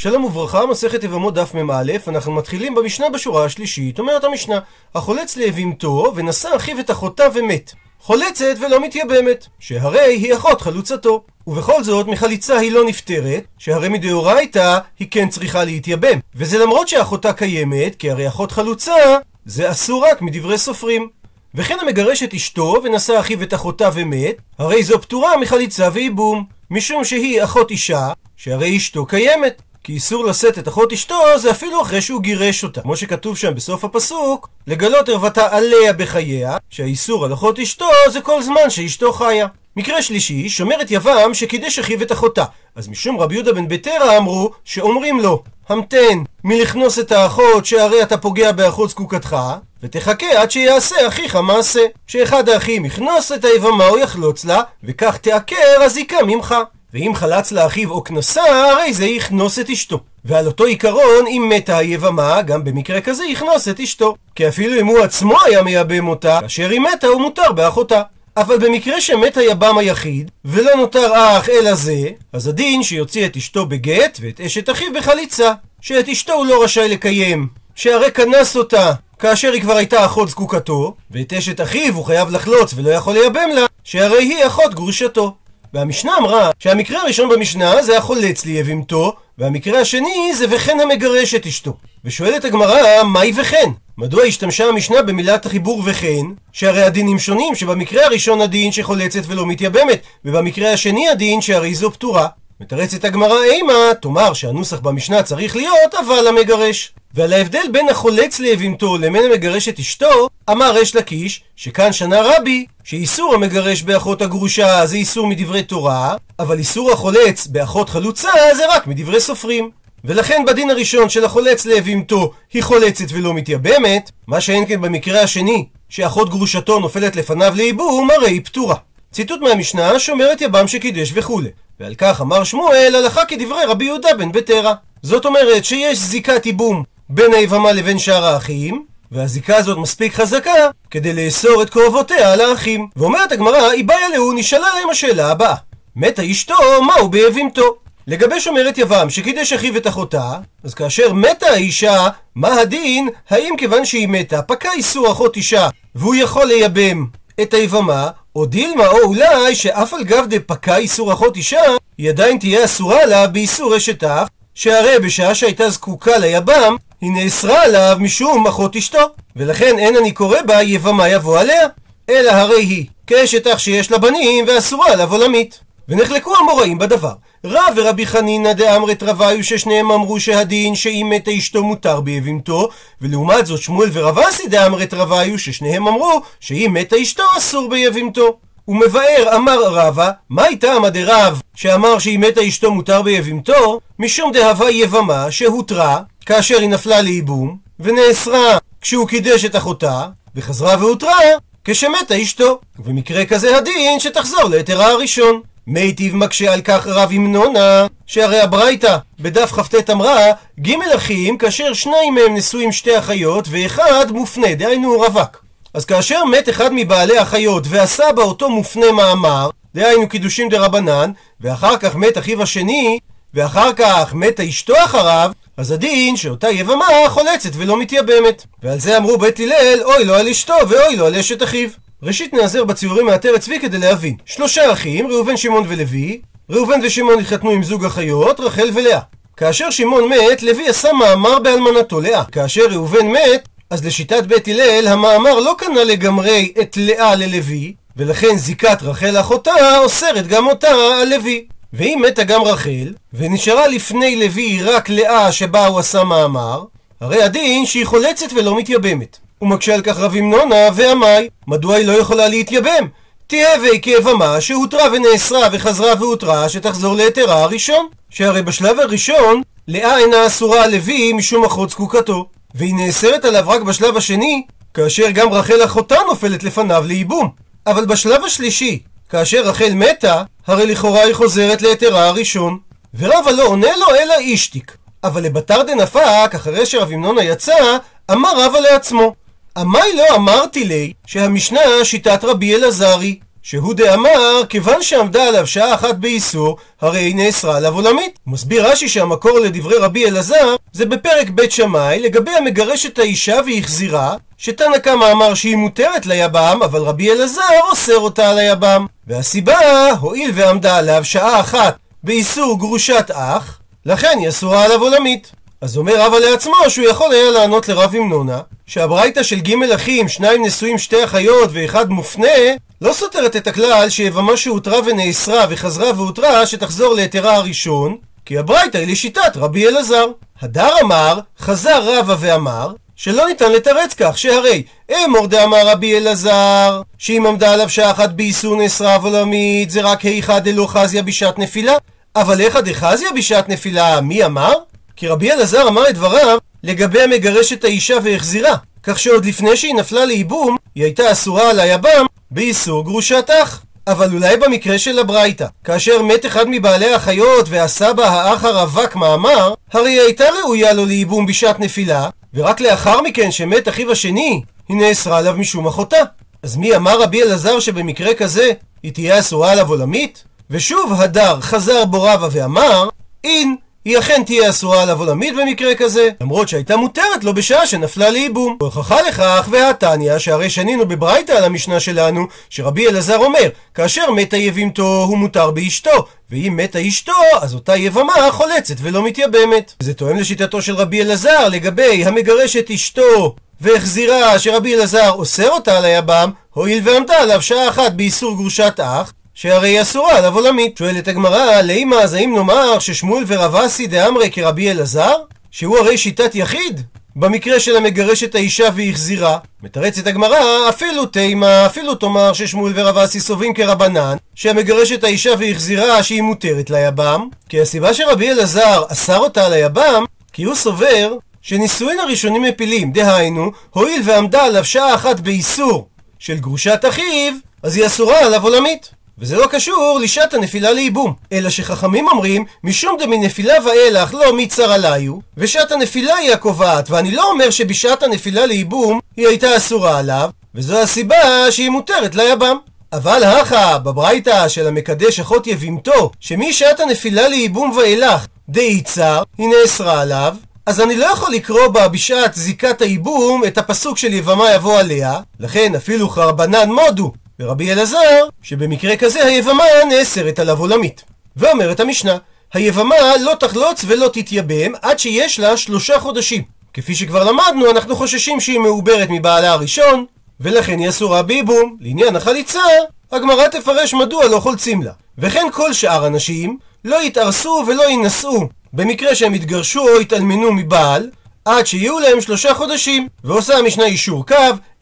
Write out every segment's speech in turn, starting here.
שלום וברכה, מסכת יבמות דף מ"א, אנחנו מתחילים במשנה בשורה השלישית. אומרת המשנה, החולץ לאבימתו ונשא אחיו את אחותה ומת. חולצת ולא מתייבמת, שהרי היא אחות חלוצתו. ובכל זאת, מחליצה היא לא נפטרת, שהרי מדאורייתא היא כן צריכה להתייבם. וזה למרות שאחותה קיימת, כי הרי אחות חלוצה זה אסור רק מדברי סופרים. וכן המגרש את אשתו ונשא אחיו את אחותה ומת, הרי זו פטורה מחליצה וייבום, משום שהיא אחות אישה, שהרי אשתו קיימת. כי איסור לשאת את אחות אשתו זה אפילו אחרי שהוא גירש אותה. כמו שכתוב שם בסוף הפסוק, לגלות ערוותה עליה בחייה, שהאיסור על אחות אשתו זה כל זמן שאשתו חיה. מקרה שלישי, שומרת יבם שקידש אחיו את אחותה. אז משום רבי יהודה בן ביתרא אמרו שאומרים לו, המתן מלכנוס את האחות שהרי אתה פוגע באחות זקוקתך, ותחכה עד שיעשה אחיך מעשה. שאחד האחים יכנוס את היבמה או יחלוץ לה, וכך תעקר הזיקה ממך. ואם חלץ לאחיו או כנסה, הרי זה יכנוס את אשתו. ועל אותו עיקרון, אם מתה היבמה, גם במקרה כזה יכנוס את אשתו. כי אפילו אם הוא עצמו היה מייבם אותה, כאשר היא מתה הוא מותר באחותה. אבל במקרה שמת היבם היחיד, ולא נותר אח אלא זה, אז הדין שיוציא את אשתו בגט, ואת אשת אחיו בחליצה. שאת אשתו הוא לא רשאי לקיים, שהרי כנס אותה כאשר היא כבר הייתה אחות זקוקתו, ואת אשת אחיו הוא חייב לחלוץ ולא יכול לייבם לה, שהרי היא אחות גרושתו. והמשנה אמרה שהמקרה הראשון במשנה זה החולץ ליבמתו, והמקרה השני זה וכן המגרש את אשתו. ושואלת הגמרא, מהי וכן? מדוע השתמשה המשנה במילת החיבור וכן? שהרי הדינים שונים, שבמקרה הראשון הדין שחולצת ולא מתייבמת, ובמקרה השני הדין שהרי זו פטורה. מתרצת הגמרא אימה, תאמר שהנוסח במשנה צריך להיות, אבל המגרש. ועל ההבדל בין החולץ לאבימתו לבין המגרש את אשתו, אמר ריש לקיש, שכאן שנה רבי, שאיסור המגרש באחות הגרושה זה איסור מדברי תורה, אבל איסור החולץ באחות חלוצה זה רק מדברי סופרים. ולכן בדין הראשון של החולץ לאבימתו היא חולצת ולא מתייבמת, מה שאין כן במקרה השני, שאחות גרושתו נופלת לפניו לייבום, הרי היא פטורה. ציטוט מהמשנה שומרת יבם שקידש וכולי. ועל כך אמר שמואל הלכה כדברי רבי יהודה בן בטרה. זאת אומרת שיש זיקת ייבום בין היבמה לבין שאר האחים, והזיקה הזאת מספיק חזקה כדי לאסור את קרובותיה על האחים. ואומרת הגמרא, איבאיה להו נשאלה להם השאלה הבאה: מתה אשתו, מהו באבימתו? לגבי שומרת יבם שקידש אחיו את אחותה, אז כאשר מתה האישה, מה הדין? האם כיוון שהיא מתה, פקע איסור אחות אישה, והוא יכול לייבם את היבמה, או דילמה, או אולי שאף על גב דפקע איסור אחות אישה, היא עדיין תהיה אסורה לה באיסור אשת אח, שהרי בשעה שהייתה זקוקה ליבם, היא נאסרה עליו משום אחות אשתו, ולכן אין אני קורא בה יבמה יבוא עליה, אלא הרי היא כאשת אח שיש לה בנים ואסורה עליו עולמית. ונחלקו המוראים בדבר. רב ורבי חנינא דאמרת רביו ששניהם אמרו שהדין שאם מתה אשתו מותר ביבימתו, ולעומת זאת שמואל ורב אסי דאמרת רביו ששניהם אמרו שאם מתה אשתו אסור ביבימתו. ומבאר אמר רבא, מהי טעמא דרב שאמר שאם מתה אשתו מותר ביבימתו? משום דהווה יבמה שהותרה כאשר היא נפלה לייבום, ונאסרה כשהוא קידש את אחותה, וחזרה והותרה כשמתה אשתו. ובמקרה כזה הדין שתחזור ליתרה הראשון. מיטיב מקשה על כך רב המנונה, שהרי הברייתא בדף כ"ט אמרה ג' אחים כאשר שניים מהם נשואים שתי אחיות ואחד מופנה, דהיינו רווק. אז כאשר מת אחד מבעלי אחיות ועשה באותו מופנה מאמר, דהיינו קידושים דה רבנן, ואחר כך מת אחיו השני, ואחר כך מתה אשתו אחריו, אז הדין שאותה יבמה חולצת ולא מתייבמת. ועל זה אמרו בית הלל, אוי לו על אשתו ואוי לו על אשת אחיו. ראשית נעזר בציורים מעטרת צבי כדי להבין. שלושה אחים, ראובן, שמעון ולוי. ראובן ושמעון התחתנו עם זוג אחיות, רחל ולאה. כאשר שמעון מת, לוי עשה מאמר באלמנתו לאה. כאשר ראובן מת, אז לשיטת בית הלל, המאמר לא קנה לגמרי את לאה ללוי, ולכן זיקת רחל אחותה אוסרת גם אותה על לוי. ואם מתה גם רחל, ונשארה לפני לוי רק לאה שבה הוא עשה מאמר, הרי הדין שהיא חולצת ולא מתייבמת. הוא מקשה על כך רב המנונה ועמי, מדוע היא לא יכולה להתייבם? תהיה והיא כיבמה שהותרה ונאסרה וחזרה והותרה שתחזור ליתרה הראשון. שהרי בשלב הראשון, לאה אינה אסורה על לוי משום אחות זקוקתו, והיא נאסרת עליו רק בשלב השני, כאשר גם רחל אחותה נופלת לפניו לייבום. אבל בשלב השלישי, כאשר רחל מתה, הרי לכאורה היא חוזרת ליתרה הראשון. ורבא לא עונה לו אלא אישתיק. אבל לבתר דנפק, אחרי שרב המנונה יצא, אמר רבא לעצמו, עמי לא אמרתי לי שהמשנה שיטת רבי אלעזרי, שהוא דאמר, כיוון שעמדה עליו שעה אחת באיסור, הרי היא נאסרה עליו עולמית. מסביר רש"י שהמקור לדברי רבי אלעזר, זה בפרק בית שמאי, לגבי המגרשת האישה והחזירה, שתנא קמא אמר שהיא מותרת ליבם, אבל רבי אלעזר אוסר אותה על היבם. והסיבה, הואיל ועמדה עליו שעה אחת באיסור גרושת אח, לכן היא אסורה עליו עולמית. אז אומר רבא לעצמו שהוא יכול היה לענות לרב המנונה שהברייתא של ג' אחים, שניים נשואים שתי אחיות ואחד מופנה לא סותרת את הכלל שיבמה שהותרה ונאסרה וחזרה והותרה שתחזור להיתרה הראשון כי הברייתא היא לשיטת רבי אלעזר. הדר אמר, חזר רבא ואמר שלא ניתן לתרץ כך, שהרי אמור דאמר רבי אלעזר, שאם עמדה עליו שעה אחת באיסור נאסרה עולמית, זה רק היכא דלא חזיה בשעת נפילה. אבל היכא דחזיא בשעת נפילה, מי אמר? כי רבי אלעזר אמר את דבריו לגבי המגרשת האישה והחזירה, כך שעוד לפני שהיא נפלה לייבום, היא הייתה אסורה על היבם באיסור גרושת אח. אבל אולי במקרה של הברייתא, כאשר מת אחד מבעלי האחיות ועשה בה האח הרווק מאמר, הרי היא הייתה ראויה לו לייבום בשעת נפילה, ורק לאחר מכן שמת אחיו השני, היא נאסרה עליו משום אחותה. אז מי אמר רבי אלעזר שבמקרה כזה היא תהיה אסורה עליו עולמית? ושוב הדר חזר בו רבא ואמר, אין היא אכן תהיה אסורה עליו עולמית במקרה כזה, למרות שהייתה מותרת לו בשעה שנפלה לייבום. הוכחה לכך והתניא, שהרי שנינו בברייתא על המשנה שלנו, שרבי אלעזר אומר, כאשר מתה יבימתו הוא מותר באשתו, ואם מתה אשתו, אז אותה יבמה חולצת ולא מתייבמת. זה תואם לשיטתו של רבי אלעזר לגבי המגרשת אשתו והחזירה שרבי אלעזר אוסר אותה על היבם, הואיל ועמדה עליו שעה אחת באיסור גרושת אח, שהרי אסורה עליו עולמית. שואלת הגמרא, לימה אז האם נאמר ששמואל ורב אסי דאמרי כרבי אלעזר? שהוא הרי שיטת יחיד? במקרה של המגרשת האישה והחזירה, מתרצת הגמרא, אפילו תימה, אפילו תאמר ששמואל ורב אסי סוברים כרבנן, שהמגרשת האישה והחזירה שהיא מותרת ליבם, כי הסיבה שרבי אלעזר אסר אותה על היבם, כי הוא סובר שנישואין הראשונים מפילים, דהיינו, הואיל ועמדה עליו שעה אחת באיסור של גרושת אחיו, אז היא אסורה עליו עולמית. וזה לא קשור לשעת הנפילה לייבום. אלא שחכמים אומרים, משום דמנפילה ואילך לא מיתסר עליו, ושעת הנפילה היא הקובעת, ואני לא אומר שבשעת הנפילה לייבום היא הייתה אסורה עליו, וזו הסיבה שהיא מותרת ליבם. אבל הכא, בברייתא של המקדש אחות יבמתו, שמשעת הנפילה לייבום ואילך דאיתסר, היא נאסרה עליו, אז אני לא יכול לקרוא בה בשעת זיקת הייבום את הפסוק של יבמה יבוא עליה, לכן אפילו רבנן מודו ורבי אלעזר, שבמקרה כזה היבמה נאסרת עליו עולמית. ואומרת המשנה, היבמה לא תחלוץ ולא תתייבם עד שיש לה שלושה חודשים. כפי שכבר למדנו, אנחנו חוששים שהיא מעוברת מבעלה הראשון, ולכן היא אסורה ביבום. לעניין החליצה, הגמרא תפרש מדוע לא חולצים לה. וכן כל שאר הנשים לא יתארסו ולא יינשאו במקרה שהם יתגרשו או יתאלמנו מבעל, עד שיהיו להם שלושה חודשים. ועושה המשנה אישור קו,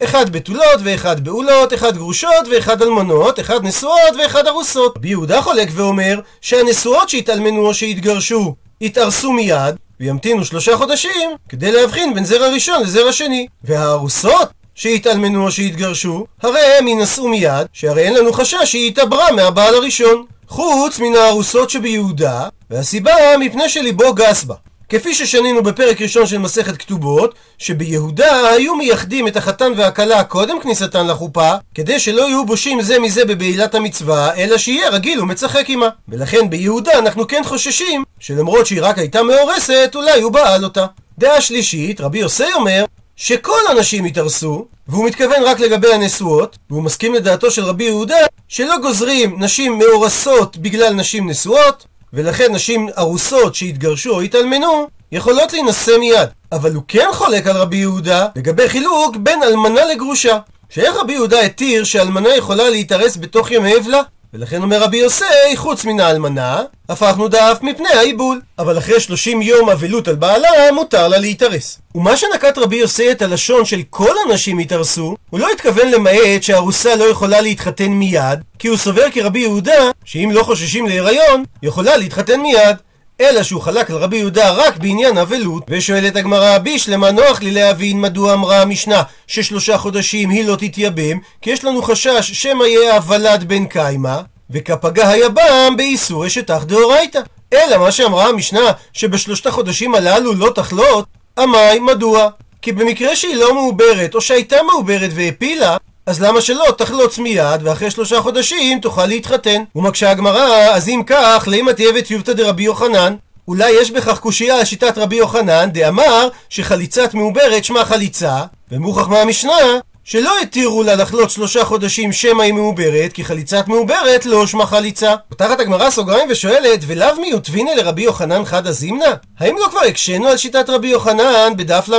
אחד בתולות ואחד בעולות, אחד גרושות ואחד אלמנות, אחד נשואות ואחד ארוסות. רבי יהודה חולק ואומר שהנשואות שהתאלמנו או שהתגרשו יתארסו מיד, וימתינו שלושה חודשים כדי להבחין בין זרע ראשון לזרע שני. והארוסות שהתאלמנו או שהתגרשו, הרי הם יינשאו מיד, שהרי אין לנו חשש שהיא התעברה מהבעל הראשון. חוץ מן הארוסות שביהודה, והסיבה מפני שליבו גס בה. כפי ששנינו בפרק ראשון של מסכת כתובות, שביהודה היו מייחדים את החתן והכלה קודם כניסתן לחופה, כדי שלא יהיו בושים זה מזה בבעילת המצווה, אלא שיהיה רגיל ומצחק עמה. ולכן ביהודה אנחנו כן חוששים, שלמרות שהיא רק הייתה מאורסת, אולי הוא בעל אותה. דעה שלישית, רבי יוסי אומר, שכל הנשים יתארסו, והוא מתכוון רק לגבי הנשואות, והוא מסכים לדעתו של רבי יהודה, שלא גוזרים נשים מאורסות בגלל נשים נשואות, ולכן נשים ארוסות שהתגרשו או התאלמנו יכולות להינשא מיד. אבל הוא כן חולק על רבי יהודה לגבי חילוק בין אלמנה לגרושה. שאיך רבי יהודה התיר שאלמנה יכולה להתארס בתוך ימי אבלה? ולכן אומר רבי יוסי, חוץ מן האלמנה, הפכנו דף מפני העיבול. אבל אחרי 30 יום אבלות על בעלה, מותר לה להתארס. ומה שנקט רבי יוסי את הלשון של כל הנשים יתארסו, הוא לא התכוון למעט שהארוסה לא יכולה להתחתן מיד, כי הוא סובר כרבי יהודה, שאם לא חוששים להיריון, יכולה להתחתן מיד. אלא שהוא חלק על רבי יהודה רק בעניין אבלות, ושואלת הגמרא, בישלמה נוח לי להבין מדוע אמרה המשנה ששלושה חודשים היא לא תתייבם, כי יש לנו חשש שמא יהיה הוולד בן קיימא, וכפגה היבם באיסור אשת אח דאורייתא. אלא מה שאמרה המשנה, שבשלושת החודשים הללו לא תחלות, עמי מדוע? כי במקרה שהיא לא מעוברת, או שהייתה מעוברת והפילה, אז למה שלא תחלוץ מיד, ואחרי שלושה חודשים תוכל להתחתן? ומקשה הגמרא, אז אם כך, לימא תיבת יובתא דרבי יוחנן? אולי יש בכך קושייה על שיטת רבי יוחנן, דאמר שחליצת מעוברת שמה חליצה, ומוכח מהמשנה שלא התירו לה לחלות שלושה חודשים שמא היא מעוברת, כי חליצת מעוברת לא שמה חליצה. פותחת הגמרא סוגריים ושואלת, ולאו מיוטביני לרבי יוחנן חדא זימנה? האם לא כבר הקשינו על שיטת רבי יוחנן בדף ל"ה?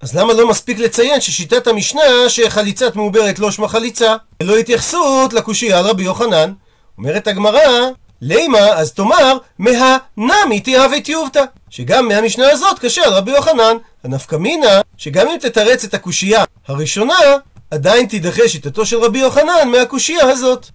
אז למה לא מספיק לציין ששיטת המשנה שחליצת מעוברת לא שמה חליצה? ללא התייחסות לקושייה על רבי יוחנן. אומרת הגמרא, לימה, אז תאמר, מהנמי תיהווה טיובתא. שגם מהמשנה הזאת קשה על רבי יוחנן. הנפקא שגם אם תתרץ את הקושייה הראשונה, עדיין תידחה שיטתו של רבי יוחנן מהקושייה הזאת.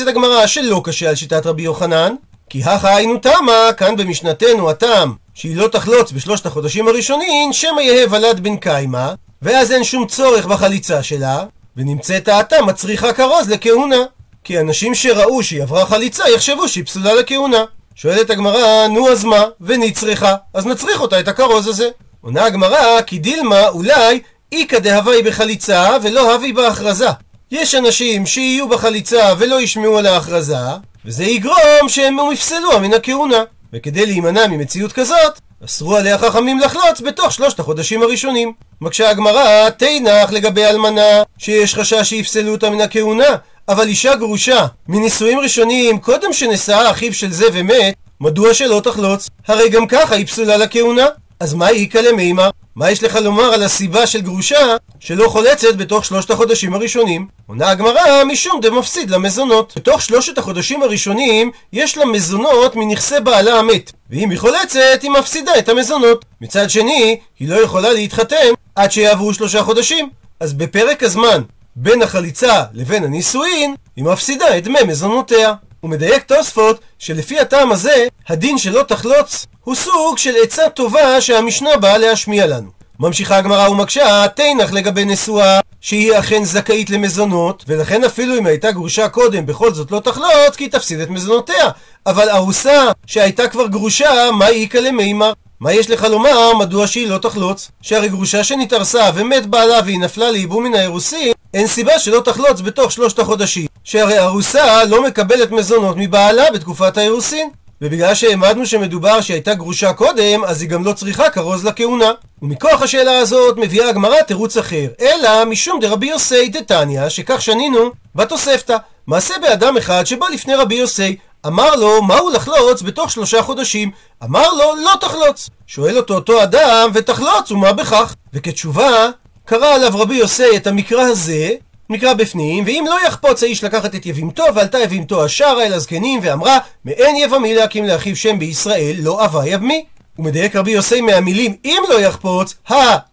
את הגמרא שלא קשה על שיטת רבי יוחנן, כי הכא היינו תמה, כאן במשנתנו הטעם, שהיא לא תחלוץ בשלושת החודשים הראשונים, שמא יהא ולד בן קיימא, ואז אין שום צורך בחליצה שלה, ונמצאת האטה מצריכה כרוז לכהונה. כי אנשים שראו שהיא עברה חליצה יחשבו שהיא פסולה לכהונה. שואלת הגמרא, נו אז מה? ונצרכה, אז נצריך אותה את הכרוז הזה. עונה הגמרא, כי דילמה אולי איכא דהווי בחליצה ולא הווי בהכרזה. יש אנשים שיהיו בחליצה ולא ישמעו על ההכרזה, וזה יגרום שהם יפסלו מן הכהונה. וכדי להימנע ממציאות כזאת, אסרו עליה חכמים לחלוץ בתוך שלושת החודשים הראשונים. מקשה הגמרא, תנח לגבי אלמנה, שיש חשש שיפסלו אותה מן הכהונה, אבל אישה גרושה מנישואים ראשוניים קודם שנשאה אחיו של זה ומת, מדוע שלא תחלוץ? הרי גם ככה היא פסולה לכהונה. אז מה איכא למימר? מה יש לך לומר על הסיבה של גרושה שלא חולצת בתוך שלושת החודשים הראשונים? עונה הגמרא משום דמפסיד למזונות. בתוך שלושת החודשים הראשונים יש לה מזונות מנכסי בעלה המת, ואם היא חולצת היא מפסידה את המזונות. מצד שני, היא לא יכולה להתחתן עד שיעברו שלושה חודשים. אז בפרק הזמן בין החליצה לבין הנישואין, היא מפסידה את דמי מזונותיה. הוא מדייק תוספות שלפי הטעם הזה, הדין שלא תחלוץ הוא סוג של עצה טובה שהמשנה באה להשמיע לנו. ממשיכה הגמרא ומקשה, תנח לגבי נשואה, שהיא אכן זכאית למזונות, ולכן אפילו אם הייתה גרושה קודם, בכל זאת לא תחלוץ, כי תפסיד את מזונותיה. אבל ארוסה שהייתה כבר גרושה, מה איכא למימר? מה יש לך לומר מדוע שהיא לא תחלוץ? שהרי גרושה שנתארסה ומת בעלה והיא נפלה לייבום מן האירוסין, אין סיבה שלא תחלוץ בתוך שלושת החודשים. שהרי ארוסה לא מקבלת מזונות מבעלה בתקופת האירוסין. ובגלל שהעמדנו שמדובר שהייתה גרושה קודם, אז היא גם לא צריכה כרוז לכהונה. ומכוח השאלה הזאת מביאה הגמרא תירוץ אחר, אלא משום דרבי יוסי דתניא, שכך שנינו בתוספתא. מעשה באדם אחד שבא לפני רבי יוסי, אמר לו, מהו לחלוץ בתוך שלושה חודשים? אמר לו, לא תחלוץ. שואל אותו אותו אדם, ותחלוץ, ומה בכך? וכתשובה, קרא עליו רבי יוסי את המקרא הזה, נקרא בפנים, ואם לא יחפוץ האיש לקחת את יבמתו, ועלתה יבמתו השערה אל הזקנים, ואמרה, מאין יבמי להקים לאחיו שם בישראל, לא אבה יבמי. הוא מדייק רבי יוסי מהמילים אם לא יחפוץ,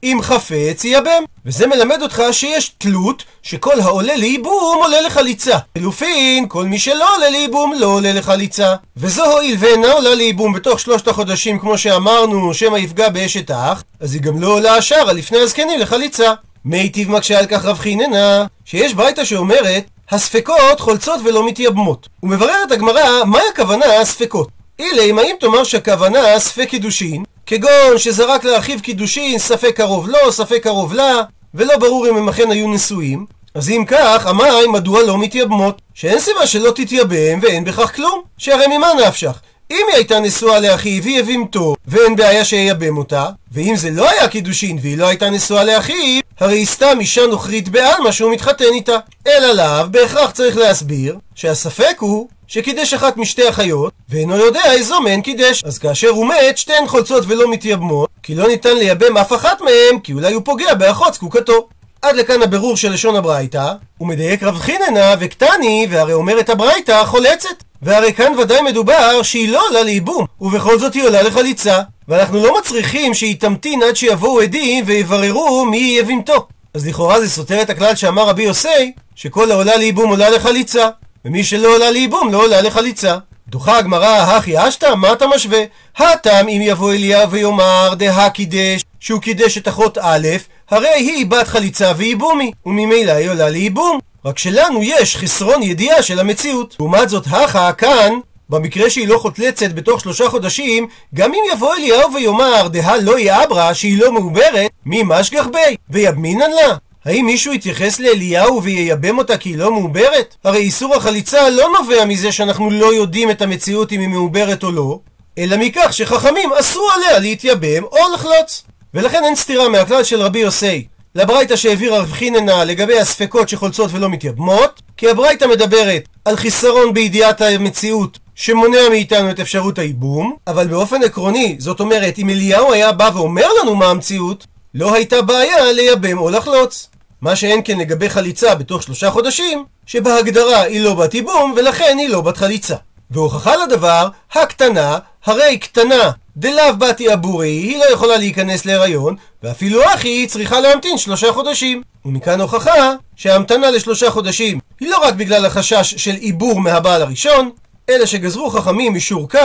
אם חפץ יבם. וזה מלמד אותך שיש תלות שכל העולה לייבום עולה לחליצה. חילופין, כל מי שלא עולה לייבום לא עולה לחליצה. וזו הואיל ואינה עולה לייבום בתוך שלושת החודשים כמו שאמרנו שמא יפגע באשת אח, אז היא גם לא עולה השערה לפני הזקנים לחליצה. מיטיב מקשה על כך רב חיננה, שיש ברייתא שאומרת הספקות חולצות ולא מתייבמות. ומבררת הגמרא, מהי הכוונה הספקות? אילי, האם תאמר שהכוונה ספק קידושין, כגון שזרק לאחיו קידושין ספק קרוב לו, ספק קרוב לה, ולא ברור אם הם אכן היו נשואים, אז אם כך, המים מדוע לא מתייבמות? שאין סיבה שלא תתייבם ואין בכך כלום, שהרי ממה נפשך? אם היא הייתה נשואה לאחיו, היא הבימתו, ואין בעיה שייבם אותה, ואם זה לא היה קידושין והיא לא הייתה נשואה לאחיו, הרי סתם אישה נוכרית בעלמא שהוא מתחתן איתה. אלא לאו, בהכרח צריך להסביר שהספק הוא שקידש אחת משתי אחיות, ואינו יודע איזו מהן קידש. אז כאשר הוא מת, שתיהן חולצות ולא מתייבמות, כי לא ניתן לייבם אף אחת מהן, כי אולי הוא פוגע באחות זקוקתו. עד לכאן הבירור של לשון הברייתא, הוא מדייק רב חיננא וקתני, והרי אומרת הברייתא חולצת. והרי כאן ודאי מדובר שהיא לא עולה לייבום, ובכל זאת היא עולה לחליצה. ואנחנו לא מצריכים שהיא תמתין עד שיבואו עדים ויבררו מי יהיה יבמתו. אז לכאורה זה סותר את הכלל שאמר רבי יוסי, שכל העולה לייבום עולה לחליצה, ומי שלא עולה לייבום לא עולה לחליצה. דוחה הגמרא, הכי השתא, מה אתה משווה? הטעם אם יבוא אליהו ויאמר דהא קידש, שהוא קידש את אחות א', הרי היא בת חליצה וייבומי, וממילא היא עולה לייבום. רק שלנו יש חסרון ידיעה של המציאות. לעומת זאת, הכא כאן, במקרה שהיא לא חוטלצת בתוך שלושה חודשים, גם אם יבוא אליהו ויאמר דהה לא יאברה שהיא לא מעוברת, מי משגח בי? ויבמינן לה? האם מישהו יתייחס לאליהו וייבם אותה כי היא לא מעוברת? הרי איסור החליצה לא נובע מזה שאנחנו לא יודעים את המציאות אם היא מעוברת או לא, אלא מכך שחכמים אסרו עליה להתייבם או לחלוץ. ולכן אין סתירה מהכלל של רבי יוסי לברייתא שהעביר רב חיננה לגבי הספקות שחולצות ולא מתייבמות, כי הברייתא מדברת על חיסרון בידיעת המציאות שמונע מאיתנו את אפשרות הייבום, אבל באופן עקרוני, זאת אומרת, אם אליהו היה בא ואומר לנו מה המציאות, לא הייתה בעיה לייבם או לחלוץ. מה שאין כן לגבי חליצה בתוך שלושה חודשים, שבהגדרה היא לא בת ייבום ולכן היא לא בת חליצה. והוכחה לדבר, הקטנה, הרי קטנה דלאו באתי אבורי, היא לא יכולה להיכנס להיריון, ואפילו אחי צריכה להמתין שלושה חודשים. ומכאן הוכחה שההמתנה לשלושה חודשים היא לא רק בגלל החשש של עיבור מהבעל הראשון, אלא שגזרו חכמים אישור קו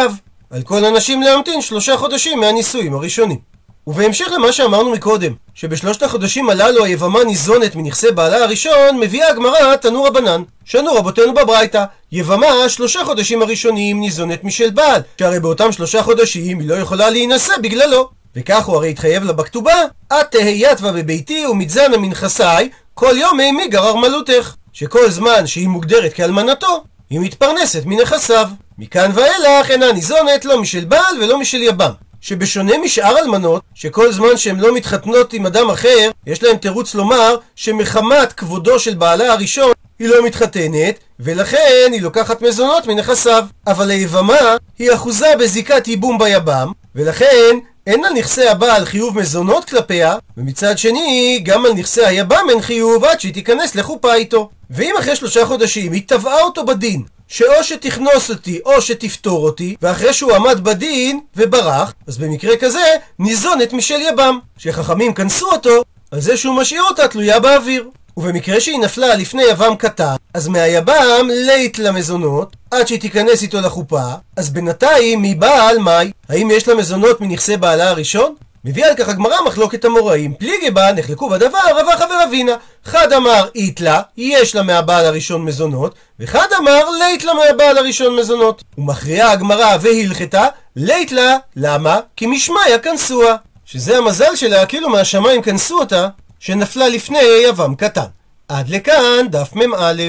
על כל הנשים להמתין שלושה חודשים מהנישואים הראשונים. ובהמשך למה שאמרנו מקודם, שבשלושת החודשים הללו היבמה ניזונת מנכסי בעלה הראשון, מביאה הגמרא תנו רבנן. שנו רבותינו בברייתא, יבמה שלושה חודשים הראשונים ניזונת משל בעל, שהרי באותם שלושה חודשים היא לא יכולה להינשא בגללו. וכך הוא הרי התחייב לה בכתובה, את תהייתווה בביתי ומתזנה מנכסיי, כל יום אימי גרר מלותך. שכל זמן שהיא מוגדרת כאלמנתו, היא מתפרנסת מנכסיו. מכאן ואילך אינה ניזונת לא משל בעל ולא משל יבם. שבשונה משאר אלמנות, שכל זמן שהן לא מתחתנות עם אדם אחר, יש להן תירוץ לומר שמחמת כבודו של בעלה הראשון היא לא מתחתנת, ולכן היא לוקחת מזונות מנכסיו. אבל היבמה היא אחוזה בזיקת ייבום ביבם, ולכן אין על נכסי הבעל חיוב מזונות כלפיה, ומצד שני, גם על נכסי היבם אין חיוב עד שהיא תיכנס לחופה איתו. ואם אחרי שלושה חודשים היא תבעה אותו בדין, שאו שתכנוס אותי או שתפתור אותי, ואחרי שהוא עמד בדין וברח, אז במקרה כזה ניזונת משל יבם, שחכמים כנסו אותו על זה שהוא משאיר אותה תלויה באוויר. ובמקרה שהיא נפלה לפני יבם קטן, אז מהיבם לית למזונות, עד שהיא תיכנס איתו לחופה, אז בינתיים מבעל מאי? האם יש לה מזונות מנכסי בעלה הראשון? מביאה על כך הגמרא מחלוקת המוראים. פליגי בה נחלקו בדבר רבחה ורבינה. חד אמר איתלה, יש לה מהבעל הראשון מזונות, וחד אמר לית לה מהבעל הראשון מזונות. ומכריעה הגמרא והלכתה, לית לה, למה? כי משמיא כנסוה. שזה המזל שלה, כאילו מהשמיים כנסו אותה, שנפלה לפני יבם קטן. עד לכאן דף מ"א.